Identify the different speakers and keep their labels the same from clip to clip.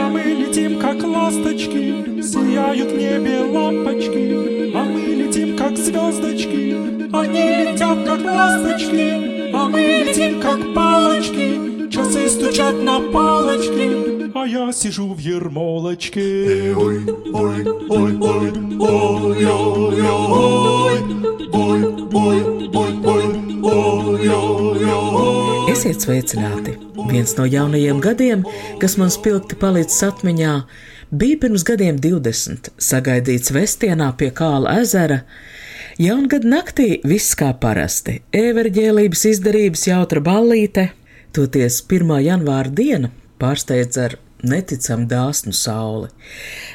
Speaker 1: а мы летим, как ласточки. Сияют в небе лампочки, а мы летим, как звездочки. Они летят, как ласточки, а мы летим, как палочки. Часы стучат на палочки, а я сижу в ермолочке. Ой, ой, ой, ой, ой, ой, ой, ой, ой, ой, ой, ой, ой, ой, ой.
Speaker 2: Esiet sveicināti! Viens no jaunajiem gadiem, kas man spilgti palicis atmiņā, bija pirms gadiem 20, sagaidīts Vestienā pie Kāla ezera. Jaungada naktī viss kā parasti - everģēlības izdarības jautra ballīte, toties 1. janvāra diena pārsteidz ar neticam dāsnu sauli.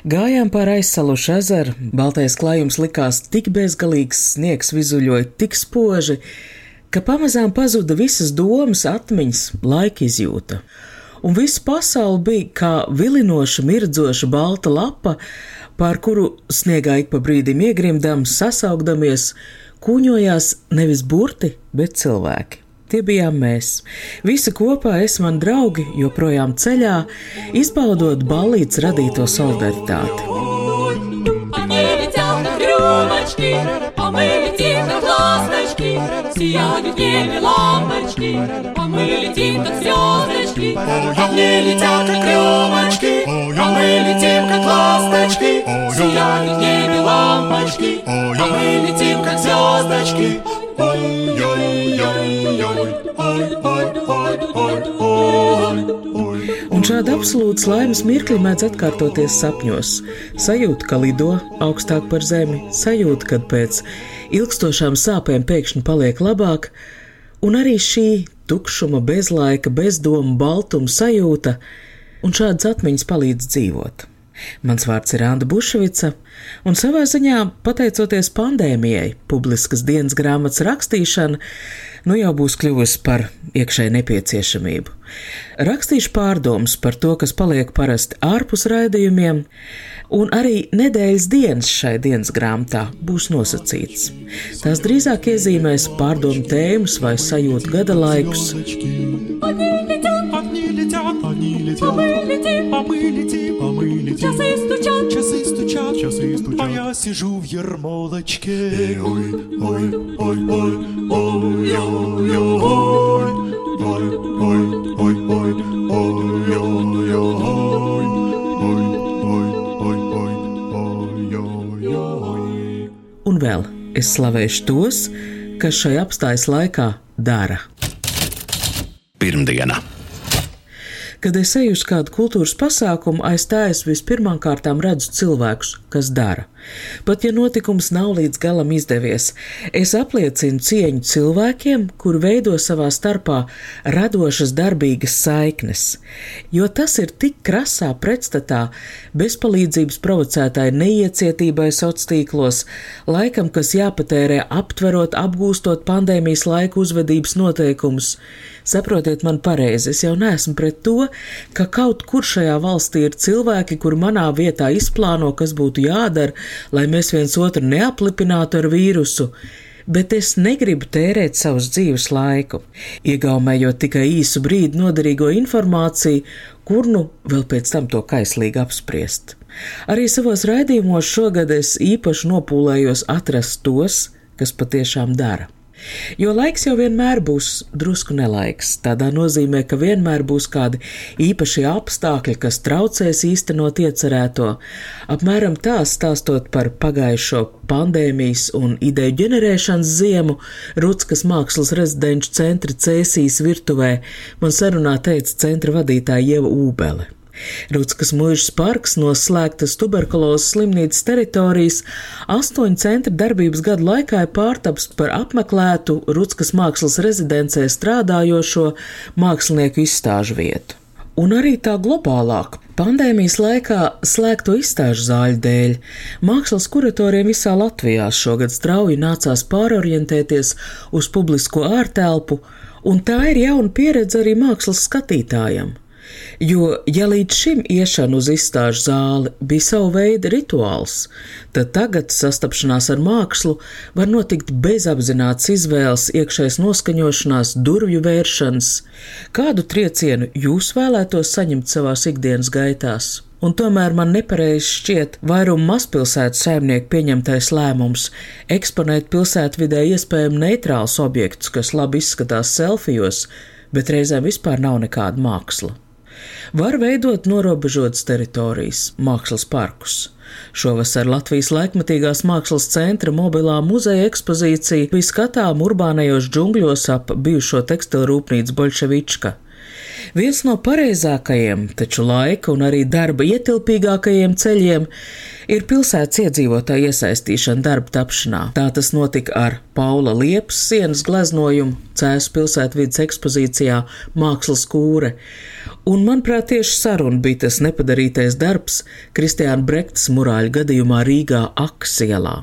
Speaker 2: Gājām pāri aizsalušu ezeru, baltais klājums likās tik bezgalīgs, sniegs vizuļoja tik spoži, ka pamazām pazuda visas domas, atmiņas, laika izjūta. Un visa pasaule bija kā vilinoša, mirdzoša balta lapa, pār kuru sniegā ik pa brīdim iegrimdam, sasaugdamies, kuņojās nevis burti, bet cilvēki. Tie bijām mēs. Visi kopā, es un mani draugi, joprojām ceļā, izbaudot balīdzes radīto solidaritāti.
Speaker 3: Rūmački, Сияют в небе лампочки, а мы летим, как звездочки.
Speaker 1: Они летят, как рюмочки, а мы летим, как ласточки. Сияют в небе лампочки, а мы летим, как звездочки. Ой-ой-ой-ой, ой-ой-ой-ой-ой.
Speaker 2: Un šāda absolūta laimes mirkļi mēdz atkārtoties sapņos. Sajūta, ka lido augstāk par zemi, sajūta, kad pēc ilgstošām sāpēm pēkšņi paliek labāk, un arī šī tukšuma, bezlaika, bezdomu, baltuma sajūta, un šādas atmiņas palīdz dzīvot. Mans vārds ir Anna Bušvica, un savā ziņā, pateicoties pandēmijai, publiskas dienas grāmatas rakstīšana nu jau būs kļuvusi par iekšēju nepieciešamību. Rakstīšu pārdomas par to, kas paliek parasti ārpus raidījumiem, un arī nedēļas dienas šai dienas grāmatā būs nosacīts. Tās drīzāk iezīmēs pārdomu tēmas vai sajūtu gada laikus.
Speaker 3: Patīk!
Speaker 1: Они летят, они
Speaker 3: а мы
Speaker 1: летят,
Speaker 3: летим,
Speaker 1: а мы летим, а мы летим.
Speaker 3: часы стучат.
Speaker 1: Часы стучат, часы стучат, а я сижу в ермолочке. Ой, ой, ой, ой, ой, ой, ой, ой, ой, ой, ой, ой, ой, ой, ой, ой, ой, ой, ой, ой.
Speaker 2: Un vēl es slavēšu tos, kas šai apstājas laikā dara.
Speaker 4: Pirmdiena.
Speaker 2: Kad es eju uz kādu kultūras pasākumu, aiz tā es vispirmām kārtām redzu cilvēkus, kas dara. Pat ja notikums nav līdz galam izdevies, es apliecinu cieņu cilvēkiem, kur veido savā starpā radošas, darbīgas saiknes, jo tas ir tik krasā pretstatā bezpalīdzības provocētāji neiecietībai sociālos tīklos, laikam, kas jāpatērē aptverot, apgūstot pandēmijas laiku uzvedības noteikumus. Saprotiet man pareizi, es jau neesmu pret to, ka kaut kur šajā valstī ir cilvēki, kur manā vietā izplāno, kas būtu jādara, lai mēs viens otru neaplipinātu ar vīrusu. Bet es negribu tērēt savus dzīves laiku, iegaumējot tikai īsu brīdi noderīgo informāciju, kur nu vēl pēc tam to kaislīgi apspriest. Arī savos raidījumos šogad es īpaši nopūlējos atrast tos, kas patiešām dara. Jo laiks jau vienmēr būs drusku nelaiks. Tādā nozīmē, ka vienmēr būs kādi īpaši apstākļi, kas traucēs īstenot iecerēto. Apmēram tā stāstot par pagājušo pandēmijas un ideju ģenerēšanas ziemu, Rutskas mākslas rezidenču centra Cēsīs virtuvē man sarunā teica centra vadītāja Ieva Ūbele. Rutskas mūžas parks no slēgtas tuberkulozes slimnīcas teritorijas astoņu centra darbības gadu laikā ir pārtaps par apmeklētu Rutskas mākslas rezidencē strādājošo mākslinieku izstāžu vietu. Un arī tā globālāk Pandēmijas laikā slēgto izstāžu zāļu dēļ mākslas kuratoriem visā Latvijā šogad strauji nācās pārorientēties uz publisko ārtelpu, un tā ir jauna pieredze arī mākslas skatītājam. Jo, ja līdz šim iešana uz izstāžu zāli bija sava veida rituāls, tad tagad sastapšanās ar mākslu var notikt bez apzināts izvēles, iekšējas noskaņošanās, durvju vēršanas. Kādu triecienu jūs vēlētos saņemt savās ikdienas gaitās? Un tomēr man nepareizi šķiet vairuma mazpilsētu saimnieku pieņemtais lēmums eksponēt pilsētvidē iespējami neitrāls objektus, kas labi izskatās selfijos, bet reizēm vispār nav nekāda māksla. Var veidot norobežotas teritorijas, mākslas parkus. Šovasar Latvijas laikmatīgās mākslas centra mobilā muzeja ekspozīcija bija skatām urbānajos džungļos ap bijušo tekstilu rūpnīcu Bolševička. Viens no pareizākajiem, taču laika un arī darba ietilpīgākajiem ceļiem ir pilsētas iedzīvotāja iesaistīšana darba tapšanā. Tā tas notika ar Paula Liepas sienas gleznojumu Cēsu pilsētvidas ekspozīcijā Mākslas kūre. Un, manuprāt, tieši saruna bija tas nepadarītais darbs Kristiāna Brektas murāļu gadījumā Rīgā Aksielā.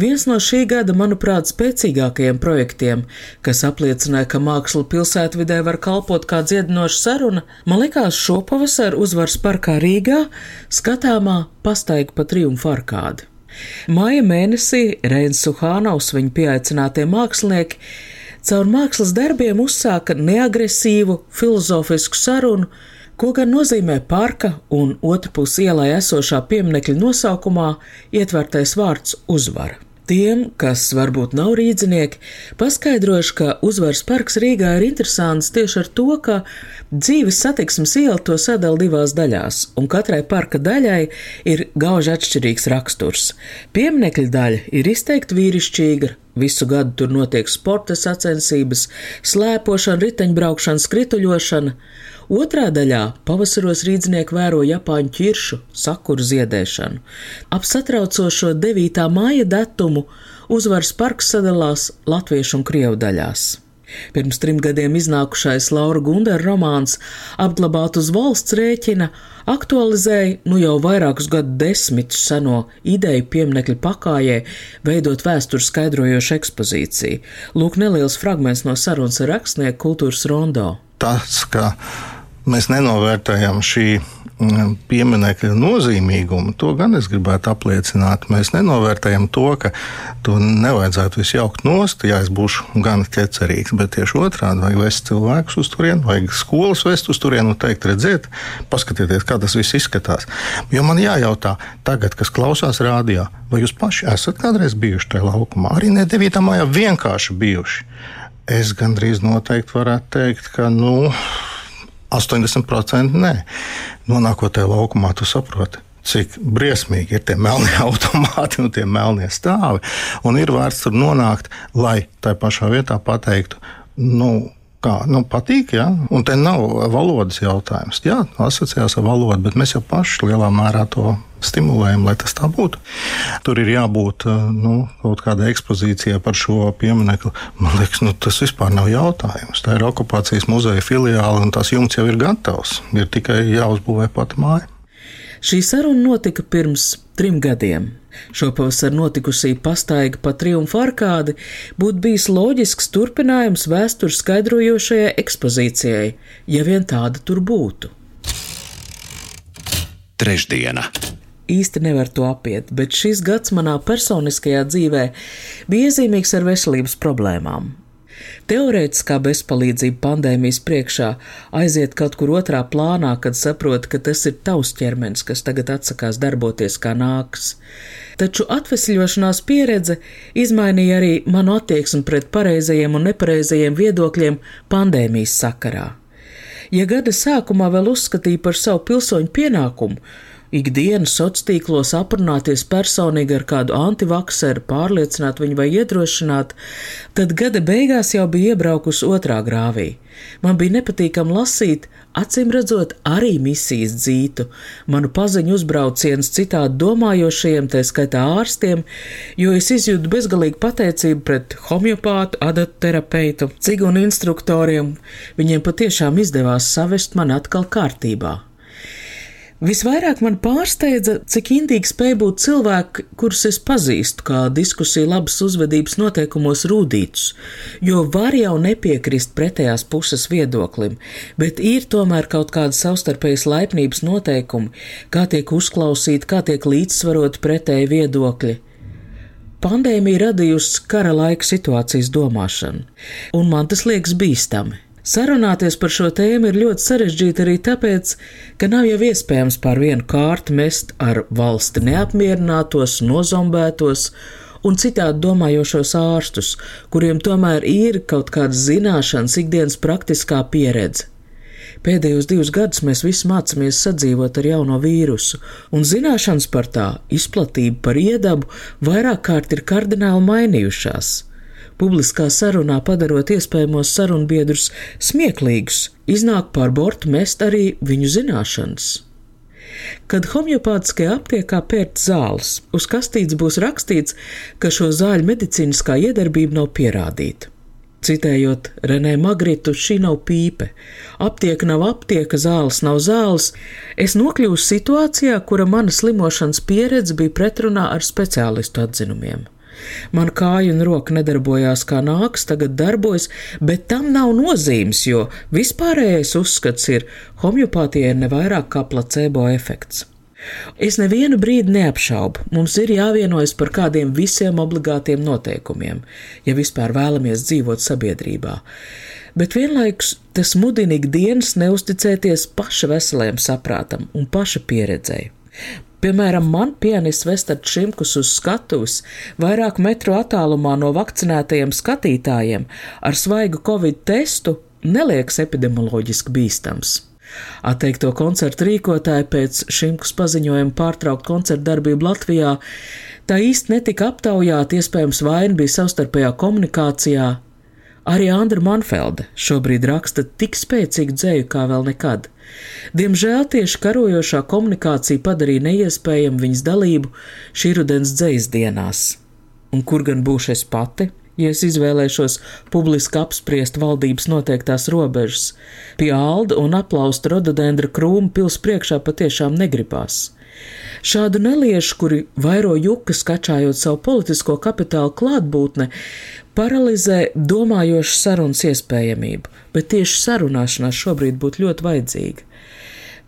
Speaker 2: Viens no šī gada, manuprāt, spēcīgākajiem projektiem, kas apliecināja, ka māksla pilsētvidē var kalpot kā dziedinoša saruna, man likās šopavasar uzvaras parkā Rīgā skatāmā pastaiga pa triumfu arkādi. Māja mēnesī Reins Suhānaus viņa pieaicinātie mākslinieki caur mākslas darbiem uzsāka neagresīvu filozofisku sarunu Ko gan nozīmē parka un otrpus ielai esošā pieminekļa nosaukumā ietvertais vārds uzvara? Tiem, kas varbūt nav rīznieki, paskaidrošu, ka uzvaras parks Rīgā ir interesants tieši ar to, ka dzīves satiksmes iela to sadala divās daļās, un katrai parka daļai ir gauži atšķirīgs raksturs. Pieminekļa daļa ir izteikti vīrišķīga, Visu gadu tur notiek sporta sacensības, slēpošana, riteņbraukšana, skrituļošana. Otrā daļā pavasaros rīznieki vēro Japāņu ķiršu, sakuru ziedēšanu. Ap satraucošo 9. māja datumu uzvaras parks sadalās latviešu un krievu daļās. Pirms trim gadiem iznākušais Laura Gundara romāns apglabāt uz valsts rēķina aktualizēja nu jau vairākus gadu desmitus seno ideju pieminekļu pakājē veidot vēsturi skaidrojošu ekspozīciju. Lūk, neliels fragments no sarunas ar rakstnieku kultūras rondo.
Speaker 4: Tas, ka mēs nenovērtējam šī Mm, pieminiekļa nozīmīgumu, to gan es gribētu apliecināt. Mēs nenovērtējam to, ka to nevajadzētu visu jaukt nost, ja es būšu gan ķecerīgs, bet tieši otrādi vajag vest cilvēkus uz turieni, vajag skolas vest uz turieni un teikt, redziet, paskatieties, kā tas viss izskatās. Jo man jājautā, tagad, kas klausās rādījā, vai jūs paši esat kādreiz bijuši tajā laukumā? Arī ne 9. maijā vienkārši bijuši. Es gandrīz noteikti varētu teikt, ka, nu, 80% nē. Nonākot tajā laukumā, tu saproti. Cik briesmīgi ir tie melnie automāti un tie melnie stāvi. Un ir vērts tur nonākt, lai tā pašā vietā pateiktu, nu, kā nu, patīk. Ja? Un te nav valodas jautājums. Jā, asociējās ar valodu, bet mēs jau paši lielā mērā to stimulējam, lai tas tā būtu. Tur ir jābūt nu, kaut kādai ekspozīcijai par šo pieminiektu. Man liekas, nu, tas vispār nav jautājums. Tā ir okupācijas muzeja filiāle, un tās jumts jau ir gatavs. Ir tikai jāuzbūvē pati māja.
Speaker 2: Šī saruna notika pirms trim gadiem. Šopavasar notikusī pastaiga pa triumfu arkādi būtu bijis loģisks turpinājums vēstures skaidrojošajai ekspozīcijai, ja vien tāda tur būtu.
Speaker 5: Trešdiena
Speaker 2: īsti nevar to apiet, bet šis gads manā personiskajā dzīvē bija iezīmīgs ar veselības problēmām. Teorētiskā bezpalīdzība pandēmijas priekšā aiziet kaut kur otrā plānā, kad saproti, ka tas ir tavs ķermenis, kas tagad atsakās darboties kā nāks. Taču atvesļošanās pieredze izmainīja arī manu attieksmi pret pareizajiem un nepareizajiem viedokļiem pandēmijas sakarā. Ja gada sākumā vēl uzskatīja par savu pilsoņu pienākumu ikdienas sociālos tīklos aprunāties personīgi ar kādu antivakseru, pārliecināt viņu vai iedrošināt, tad gada beigās jau bija iebraukusi otrā grāvī. Man bija nepatīkami lasīt, acīm redzot, arī misijas dzītu, manu paziņu uzbraucienus citādi domājošajiem, tā skaitā ārstiem, jo es izjūtu bezgalīgu pateicību pret homeopātu, adatterapeitu, cigunu instruktoriem. Viņiem patiešām izdevās savest mani atkal kārtībā. Visvairāk man pārsteidza, cik indīgi spēja būt cilvēki, kurus es pazīstu, kā diskusija labas uzvedības noteikumos rūdītus, jo var jau nepiekrist pretējās puses viedoklim, bet ir tomēr kaut kāda savstarpējas laipnības noteikumi, kā tiek uzklausīti, kā tiek līdzsvarot pretēji viedokļi. Pandēmija radījusi kara laika situācijas domāšanu, un man tas liekas bīstami. Sarunāties par šo tēmu ir ļoti sarežģīti arī tāpēc, ka nav jau iespējams pār vienu kārtu mest ar valsti neapmierinātos, nozombētos un citādi domājošos ārstus, kuriem tomēr ir kaut kādas zināšanas, ikdienas praktiskā pieredze. Pēdējos divus gadus mēs visi mācāmies sadzīvot ar jauno vīrusu, un zināšanas par tā izplatību, par iedabu vairāk kārt ir kardināli mainījušās publiskā sarunā padarot iespējamos sarunbiedrus smieklīgus, iznāk pār bortu mest arī viņu zināšanas. Kad homeopātiskajā aptiekā pērt zāles, uz kastītes būs rakstīts, ka šo zāļu medicīniskā iedarbība nav pierādīta. Citējot Renē Magritu, šī nav pīpe. Aptieka nav aptieka, zāles nav zāles. Es nokļuvu situācijā, kura mana slimošanas pieredze bija pretrunā ar speciālistu atzinumiem. Man kāja un roka nedarbojās kā nāks, tagad darbojas, bet tam nav nozīmes, jo vispārējais uzskats ir homeopātija ir ne vairāk kā placebo efekts. Es nevienu brīdi neapšaubu, mums ir jāvienojas par kādiem visiem obligātiem noteikumiem, ja vispār vēlamies dzīvot sabiedrībā. Bet vienlaikus tas mudina ikdienas neusticēties paša veselajam saprātam un paša pieredzēji. Piemēram, man pianists Vestards Šimkus uz skatuves vairāk metru attālumā no vakcinētajiem skatītājiem ar svaigu covid testu neliekas epidemioloģiski bīstams. Atteikto koncertu rīkotāji pēc Šimkus paziņojuma pārtraukt koncertu darbību Latvijā tā īsti netika aptaujāti, iespējams vaina bija savstarpējā komunikācijā, Arī Andra Manfelde šobrīd raksta tik spēcīgu dzēju kā vēl nekad. Diemžēl tieši karojošā komunikācija padarīja neiespējamu viņas dalību šī rudens dzējas dienās. Un kur gan būšu es pati, ja es izvēlēšos publiski apspriest valdības noteiktās robežas? Pie alda un aplausta rododendra krūma pils priekšā patiešām negribās. Šādu neliešu, kuri vairo jukas, kačājot savu politisko kapitālu klātbūtne, paralizē domājošu sarunas iespējamību, bet tieši sarunāšanās šobrīd būtu ļoti vajadzīga.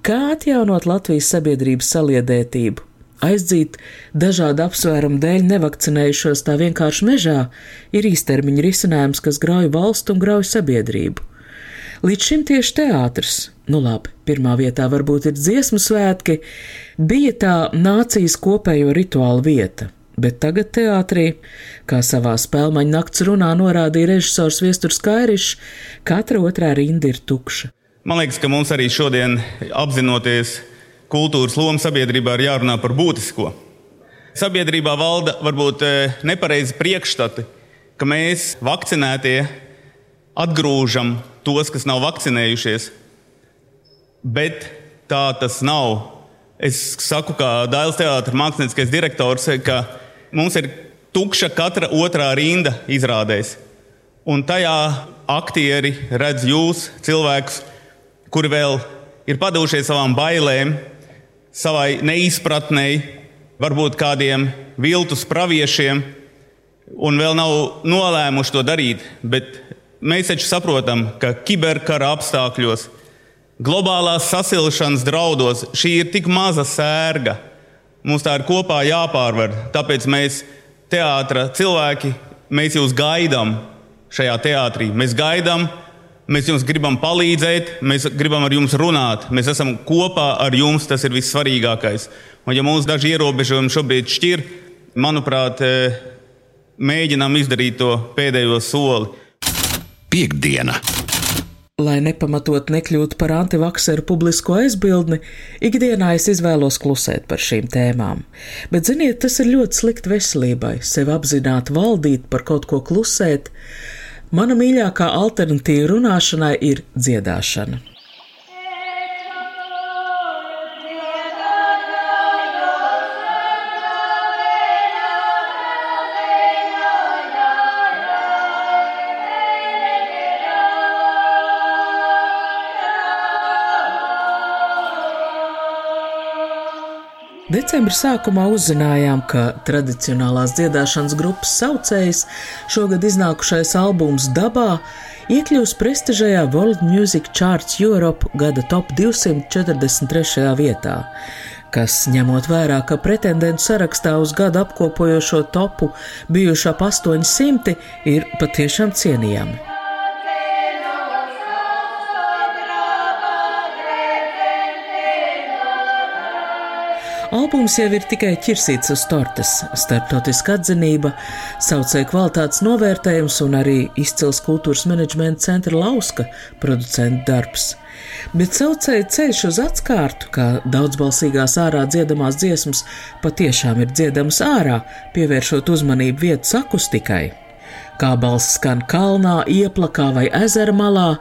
Speaker 2: Kā atjaunot Latvijas sabiedrības saliedētību? Aizdzīt dažādu apsvērumu dēļ nevakcinējušos tā vienkārši mežā ir īstermiņa risinājums, kas grauj valstu un grauj sabiedrību. Līdz šim tieši teātris, nu labi, pirmā vietā varbūt ir dziesmu svētki, bija tā nācijas kopējo rituālu vieta. Bet tagad teātrī, kā savā spēlmaņa nakts runā norādīja režisors Viesturs Kairišs, katra otrā rinda ir tukša.
Speaker 5: Man liekas, ka mums arī šodien, apzinoties kultūras lomu sabiedrībā, ir jārunā par būtisko. Sabiedrībā valda varbūt eh, nepareizi priekšstati, ka mēs, vakcinētie, atgrūžam tos, kas nav vakcinējušies. Bet tā tas nav. Es saku, kā Dāvidas teātris mākslinieckais direktors, ka mums ir tukša katra otrā rinda izrādēs. Un tajā aktieri redz jūs, cilvēkus, kuri vēl ir padevušies savām bailēm, savai neizpratnei, varbūt kādiem viltus praviešiem, un vēl nav nolēmuši to darīt. Bet mēs taču saprotam, ka kiberkara apstākļos, globālās sasilšanas draudos šī ir tik maza sērga Mums tā ir kopā jāpārvar. Tāpēc mēs, teātris cilvēki, mēs jūs gaidām šajā teātrī. Mēs gaidām, mēs jums gribam palīdzēt, mēs gribam ar jums runāt. Mēs esam kopā ar jums, tas ir vissvarīgākais. Un, ja mums daži ierobežojumi šobrīd šķir, manuprāt, eh, mēģinām izdarīt to pēdējo soli.
Speaker 6: Piektdiena!
Speaker 2: Lai nepamatot nekļūtu par antivakseru publisko aizbildni, ikdienā es izvēlos klusēt par šīm tēmām. Bet, ziniet, tas ir ļoti slikti veselībai, sevi apzināt, valdīt, par kaut ko klusēt. Mana mīļākā alternatīva runāšanai ir dziedāšana. Decembra sākumā uzzinājām, ka tradicionālās dziedāšanas grupas saucējs šogad iznākušais albums Dabā iekļūs prestižajā World Music Charts Europe gada top 243. vietā, kas, ņemot vērā, ka pretendentu sarakstā uz gadu apkopojošo topu bijuši ap 800, ir patiešām cienījami. Albums jau ir tikai ķirsīts uz tortes, starptautiska atzinība, saucēja kvalitātes novērtējums un arī izcils kultūras menedžmenta centra lauska producenta darbs. Bet saucēja ceļš uz atskārtu, kā daudzbalsīgās ārā dziedamās dziesmas patiešām ir dziedamas ārā, pievēršot uzmanību vietas akustikai. Kā balss skan kalnā, ieplakā vai ezera malā,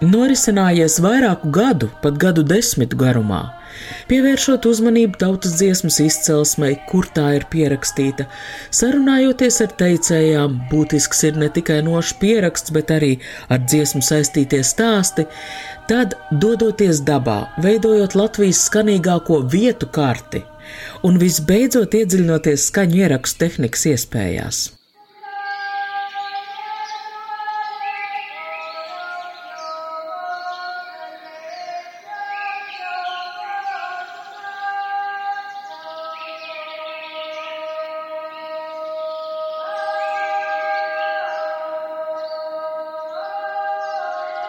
Speaker 2: norisinājies vairāku gadu, pat gadu desmitu garumā pievēršot uzmanību tautas dziesmas izcelsmei, kur tā ir pierakstīta. Sarunājoties ar teicējām, būtisks ir ne tikai nošs pieraksts, bet arī ar dziesmu saistītie stāsti. Tad, dodoties dabā, veidojot Latvijas skanīgāko vietu karti un visbeidzot iedziļinoties skaņu ierakstu tehnikas iespējās.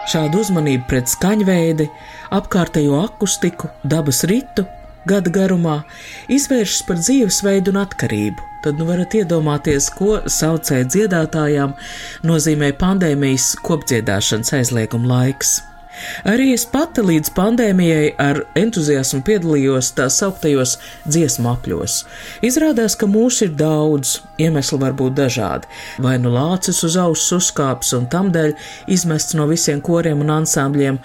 Speaker 2: Šādu uzmanību pret skaņveidi, apkārtējo akustiku, dabas ritu gada garumā izvēršas par dzīvesveidu un atkarību. Tad nu varat iedomāties, ko saucēja dziedātājām nozīmē pandēmijas kopdziedāšanas aizlieguma laiks. Arī es pati līdz pandēmijai ar entuziasmu piedalījos tā sauktajos dziesmu apļos. Izrādās, ka mūsu ir daudz, iemesli var būt dažādi. Vai nu lācis uz auss uzkāps un tamdēļ izmests no visiem koriem un ansambļiem,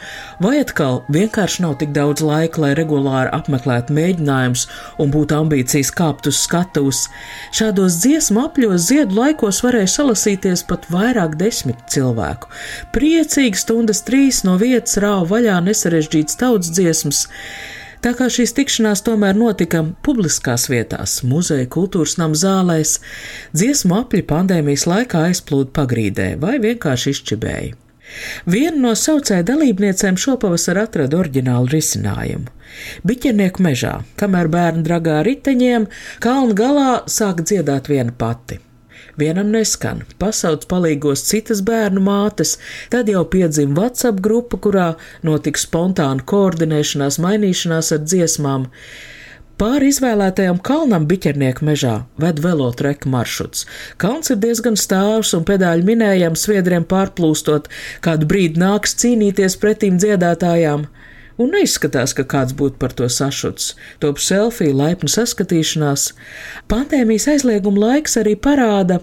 Speaker 2: vai atkal vienkārši nav tik daudz laika, lai regulāri apmeklētu mēģinājumus un būtu ambīcijas kāpt uz skatuves. Šādos dziesmu apļos ziedu laikos varēja salasīties pat vairāk desmit cilvēku. Priecīgi stundas trīs no vietas lietas rāva vaļā nesarežģītas tautas dziesmas. Tā kā šīs tikšanās tomēr notika publiskās vietās, muzeja, kultūras nama zālēs, dziesmu apļi pandēmijas laikā aizplūda pagrīdē vai vienkārši izčibēja. Viena no saucēja dalībniecēm šopavasar atrada oriģinālu risinājumu. Biķernieku mežā, kamēr bērni dragā riteņiem, kalna galā sāk dziedāt viena pati. Vienam neskan, pasauc palīgos citas bērnu mātes, tad jau piedzima WhatsApp grupa, kurā notika spontāna koordinēšanās, mainīšanās ar dziesmām. Pāri izvēlētajam kalnam biķernieku mežā ved velotreka maršruts. Kalns ir diezgan stāvs un pedāļu minējams sviedriem pārplūstot, kādu brīdi nāks cīnīties pretīm dziedātājām un neizskatās, ka kāds būtu par to sašuts. Top selfija, laipna saskatīšanās. Pandēmijas aizlieguma laiks arī parāda,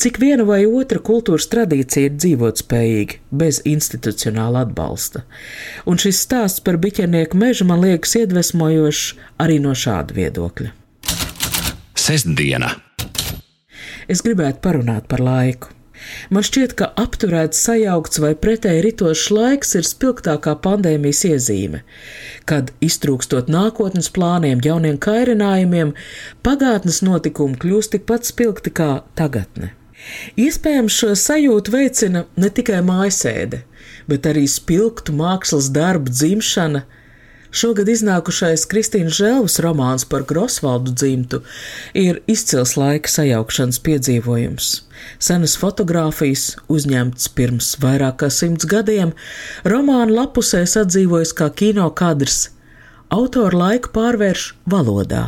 Speaker 2: cik viena vai otra kultūras tradīcija ir dzīvotspējīga, bez institucionāla atbalsta. Un šis stāsts par biķernieku mežu man liekas iedvesmojošs arī no šāda viedokļa.
Speaker 6: Sestdiena!
Speaker 2: Es gribētu parunāt par laiku. Man šķiet, ka apturēts, sajaukts vai pretēji ritošs laiks ir spilgtākā pandēmijas iezīme, kad, iztrūkstot nākotnes plāniem, jauniem kairinājumiem, pagātnes notikumi kļūst tikpat spilgti kā tagadne. Iespējams, šo sajūtu veicina ne tikai mājasēde, bet arī spilgtu mākslas darbu dzimšana, Šogad iznākušais Kristīnas Žēlvas romāns par Grosvaldu dzimtu ir izcils laika sajaukšanas piedzīvojums. Senas fotogrāfijas, uzņemtas pirms vairāk kā simts gadiem, romāna lapusēs atdzīvojas kā kino kadrs. Autora laiku pārvērš valodā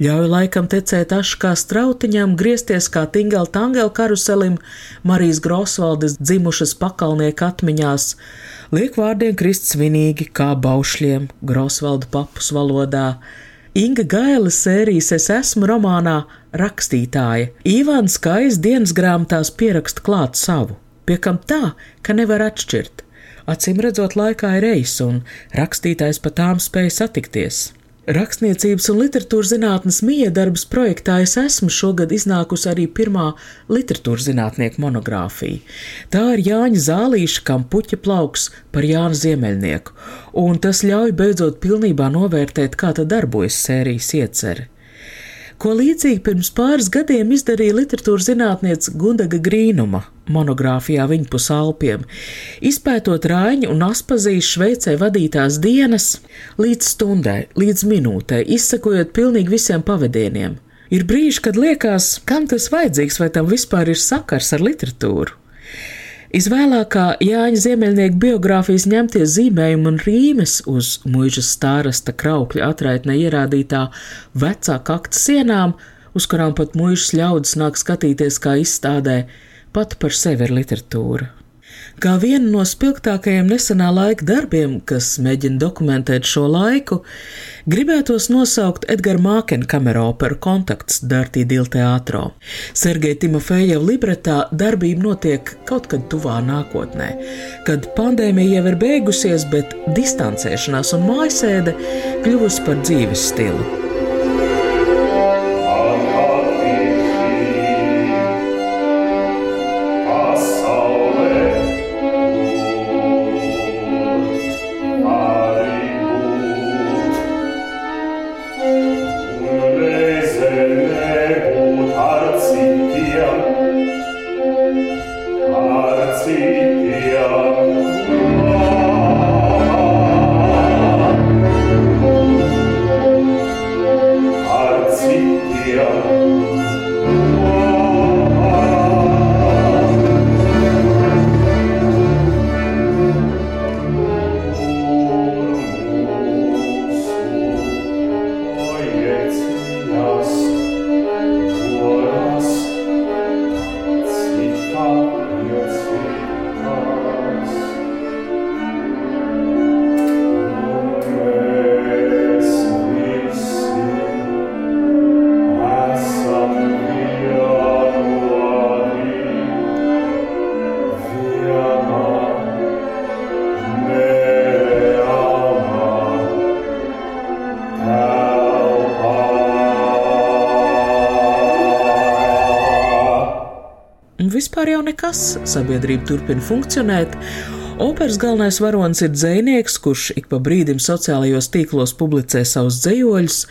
Speaker 2: ļauj laikam tecēt ašu kā strautiņam, griezties kā tingela tangela karuselim, Marijas Grosvaldes dzimušas pakalnieku atmiņās, liek vārdiem krist svinīgi kā baušļiem Grosvaldu papus valodā. Inga Gaila sērijas Es esmu romānā rakstītāja. Ivāns Kais dienas grāmatās pieraksta klāt savu, pie kam tā, ka nevar atšķirt. Acīm redzot, laikā ir ejas, un rakstītājs pa tām spēj satikties. Rakstniecības un literatūras zinātnes miedarbas projektā es esmu šogad iznākusi arī pirmā literatūras zinātnieku monogrāfija. Tā ir Jāņa Zālīša kam puķa plauks par Jānu Ziemeļnieku, un tas ļauj beidzot pilnībā novērtēt, kā tā darbojas sērijas iecere. Ko līdzīgi pirms pāris gadiem izdarīja literatūras zinātniece Gundaga Grīnuma monogrāfijā Viņpus Alpiem, izpētot Rāņu un Aspazijas Šveicē vadītās dienas līdz stundai, līdz minūtei, izsakojot pilnīgi visiem pavadieniem. Ir brīži, kad liekas, kam tas vajadzīgs, vai tam vispār ir sakars ar literatūru. Izvēlākā Jāņa Ziemeļnieka biogrāfijas ņemtie zīmējumi un rīmes uz mūža stārasta kraukļa atraitnē ierādītā vecā kakta sienām, uz kurām pat mūžas ļaudis nāk skatīties kā izstādē, pat par sevi ir literatūra. Kā vienu no spilgtākajiem nesenā laika darbiem, kas mēģina dokumentēt šo laiku, gribētos nosaukt Edgara Mākena kameroperu kontakts Dartī Dīl teātro. Sergeja Timofejeva libretā darbība notiek kaut kad tuvā nākotnē, kad pandēmija jau ir beigusies, bet distancēšanās un mājasēde kļuvusi par dzīves stilu. Nekas. Sabiedrība turpina funkcionēt. Operas galvenais varonis ir dzinieks, kurš ik pa brīdim sociālajos tīklos publicē savus dzējoļus.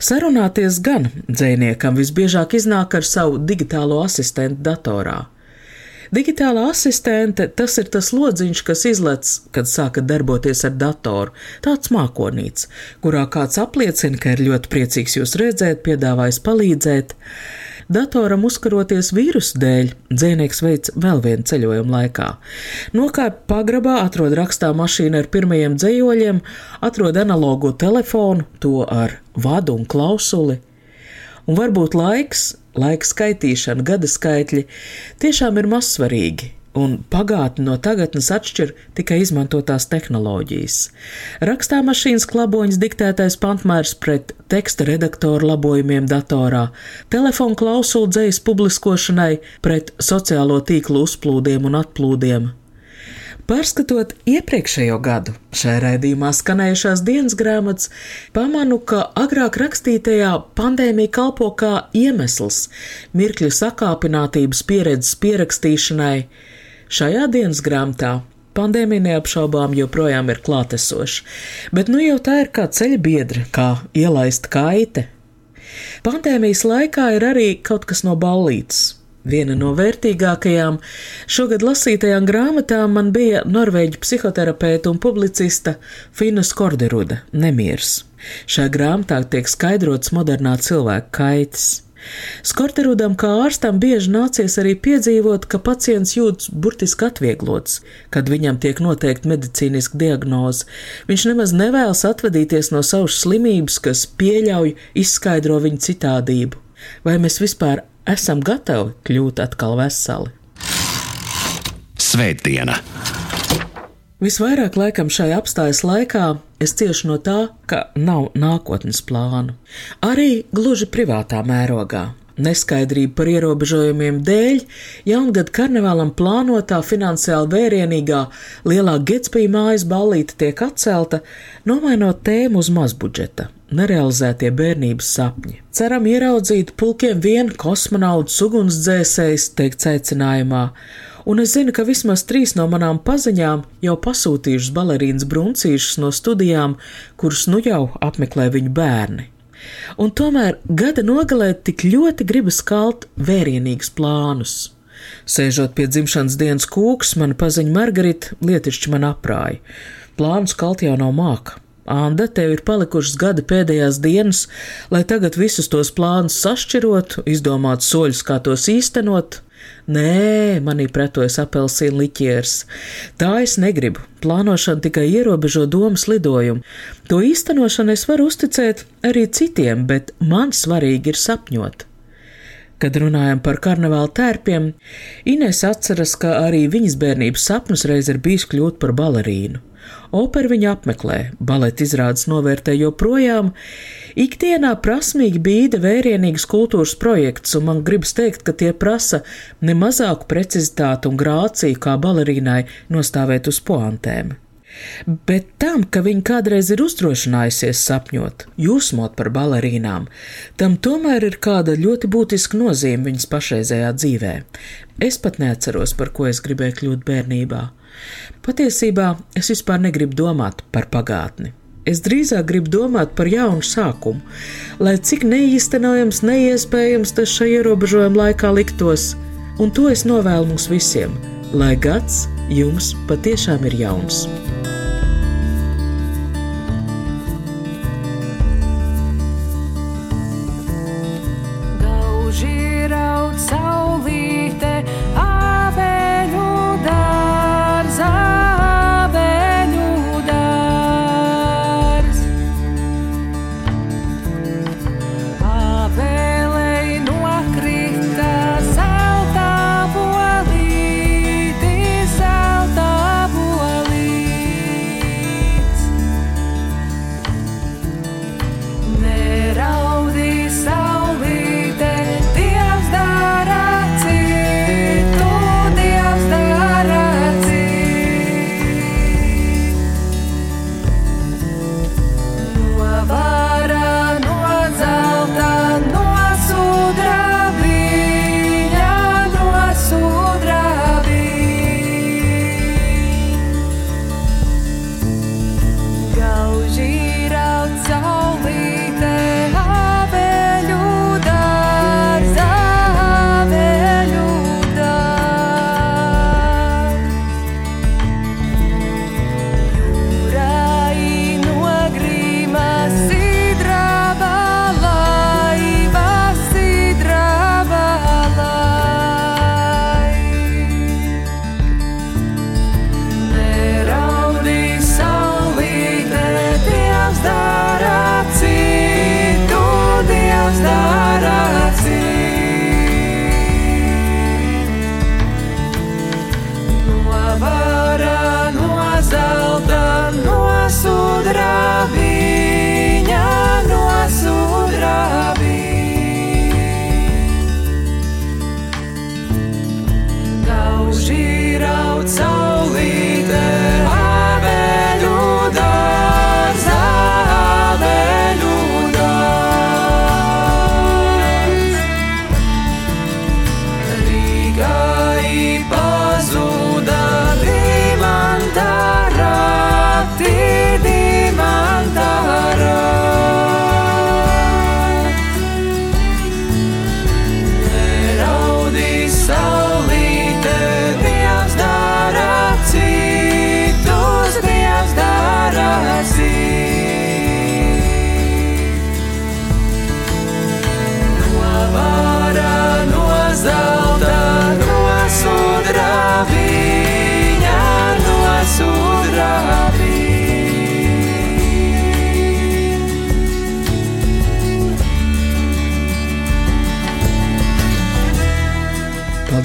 Speaker 2: Sarunāties gan dziniekam visbiežāk iznāk ar savu digitālo asistentu datorā. Digitālā asistente tas ir tas lodziņš, kas izlec, kad sākat darboties ar datoru. Tāds mākonīts, kurā kāds apliecina, ka ir ļoti priecīgs jūs redzēt, piedāvājis palīdzēt. Datoram uzkaroties vīrusu dēļ, dzēnieks veids vēl vienu ceļojumu laikā. Nokāp pagrabā, atrod rakstā mašīnu ar pirmajiem dzējoļiem, atrod analogo telefonu, to ar vadu un klausuli. Un varbūt laiks, laika skaitīšana, gada skaitļi tiešām ir mazsvarīgi un pagātni no tagadnes atšķir tikai izmantotās tehnoloģijas. Rakstā mašīnas klaboņas diktētais pantmērs pret teksta redaktoru labojumiem datorā, telefonu klausulu dzējas publiskošanai pret sociālo tīklu uzplūdiem un atplūdiem. Pārskatot iepriekšējo gadu, šajā raidījumā skanējušās dienas grāmatas, pamanu, ka agrāk rakstītajā pandēmija kalpo kā iemesls mirkļu sakāpinātības pieredzes pierakstīšanai, Šajā dienas grāmatā pandēmija neapšaubām joprojām ir klātesoša, bet nu jau tā ir kā ceļa biedra, kā ielaista kaite. Pandēmijas laikā ir arī kaut kas no ballītes. Viena no vērtīgākajām šogad lasītajām grāmatām man bija norvēģu psihoterapeita un publicista Fina Skorderuda Nemiers. Šajā grāmatā tiek skaidrots modernā cilvēka kaitas. Skorterudam kā ārstam bieži nācies arī piedzīvot, ka pacients jūtas burtiski atvieglots, kad viņam tiek noteikta medicīniska diagnoze. Viņš nemaz nevēlas atvadīties no savas slimības, kas pieļauj izskaidro viņa citādību. Vai mēs vispār esam gatavi kļūt atkal veseli?
Speaker 6: Svētdiena!
Speaker 2: Visvairāk laikam šai apstājas laikā es ciešu no tā, ka nav nākotnes plānu. Arī gluži privātā mērogā. Neskaidrība par ierobežojumiem dēļ jaungada karnevālam plānotā finansiāli vērienīgā lielā Getspija mājas ballīte tiek atcelta, nomainot tēmu uz mazbudžeta - nerealizētie bērnības sapņi. Ceram ieraudzīt pulkiem vienu kosmonautu sugunsdzēsējs, teikt aicinājumā, un es zinu, ka vismaz trīs no manām paziņām jau pasūtījušas balerīnas bruncīšas no studijām, kuras nu jau apmeklē viņu bērni.
Speaker 3: Un tomēr gada nogalē tik ļoti gribas kalt vērienīgus plānus. Sēžot pie dzimšanas dienas kūks, mana paziņa Margarita lietišķi man aprāja. Plānus kalt jau nav māka. Anda, tev ir palikušas gada pēdējās dienas, lai tagad visus tos plānus sašķirotu, izdomātu soļus, kā tos īstenot. Nē, manī pretojas apelsīna liķieris. Tā es negribu. Plānošana tikai ierobežo domas lidojumu. To īstenošanu es varu uzticēt arī citiem, bet man svarīgi ir sapņot. Kad runājam par karnevāla tērpiem, Inês atceras, ka arī viņas bērnības sapnis reiz ir bijis kļūt par balerīnu. Operu viņa apmeklē, baleta izrādes novērtē joprojām. Ikdienā prasmīgi bīda vērienīgas kultūras projekts, un man gribas teikt, ka tie prasa ne mazāku precizitāti un grāciju kā balerīnai nostāvēt uz poantēm. Bet tam, ka viņa kādreiz ir uzdrošinājusies sapņot, jūsmot par balerīnām, tam tomēr ir kāda ļoti būtiska nozīme viņas pašreizējā dzīvē. Es pat neatceros, par ko es gribēju kļūt bērnībā. Patiesībā es vispār negribu domāt par pagātni. Es drīzāk gribu domāt par jaunu sākumu, lai cik neīstenojams, neiespējams tas šajā ierobežojuma laikā liktos, un to es novēlu mums visiem, lai gads jums patiešām ir jauns.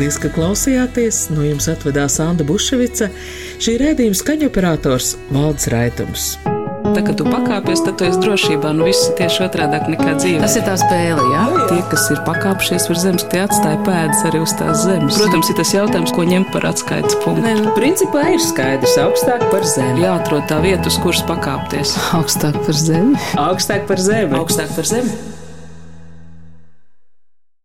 Speaker 3: Paldies, ka klausījāties! No jums atvedās Anna Buševica, šī rēdījuma skaņoperators Valdis Raitums.
Speaker 7: Tā kā tu pakāpies, tad tu esi drošībā. Nu, viss ir tieši otrādi nekā dzīve.
Speaker 8: Tas ir tā spēle, jā.
Speaker 7: Tie, kas ir pakāpšies virs zemes, tie atstāja pēdas arī uz tās zemes. Protams, ir tas jautājums, ko ņemt par atskaites punktu.
Speaker 3: Nē, nu, principā ir skaidrs, augstāk par zemi.
Speaker 7: Jāatrod tā vieta, uz kuras pakāpties.
Speaker 8: Augstāk par zemi.
Speaker 3: Augstāk par zemi.
Speaker 7: Augstāk par zemi.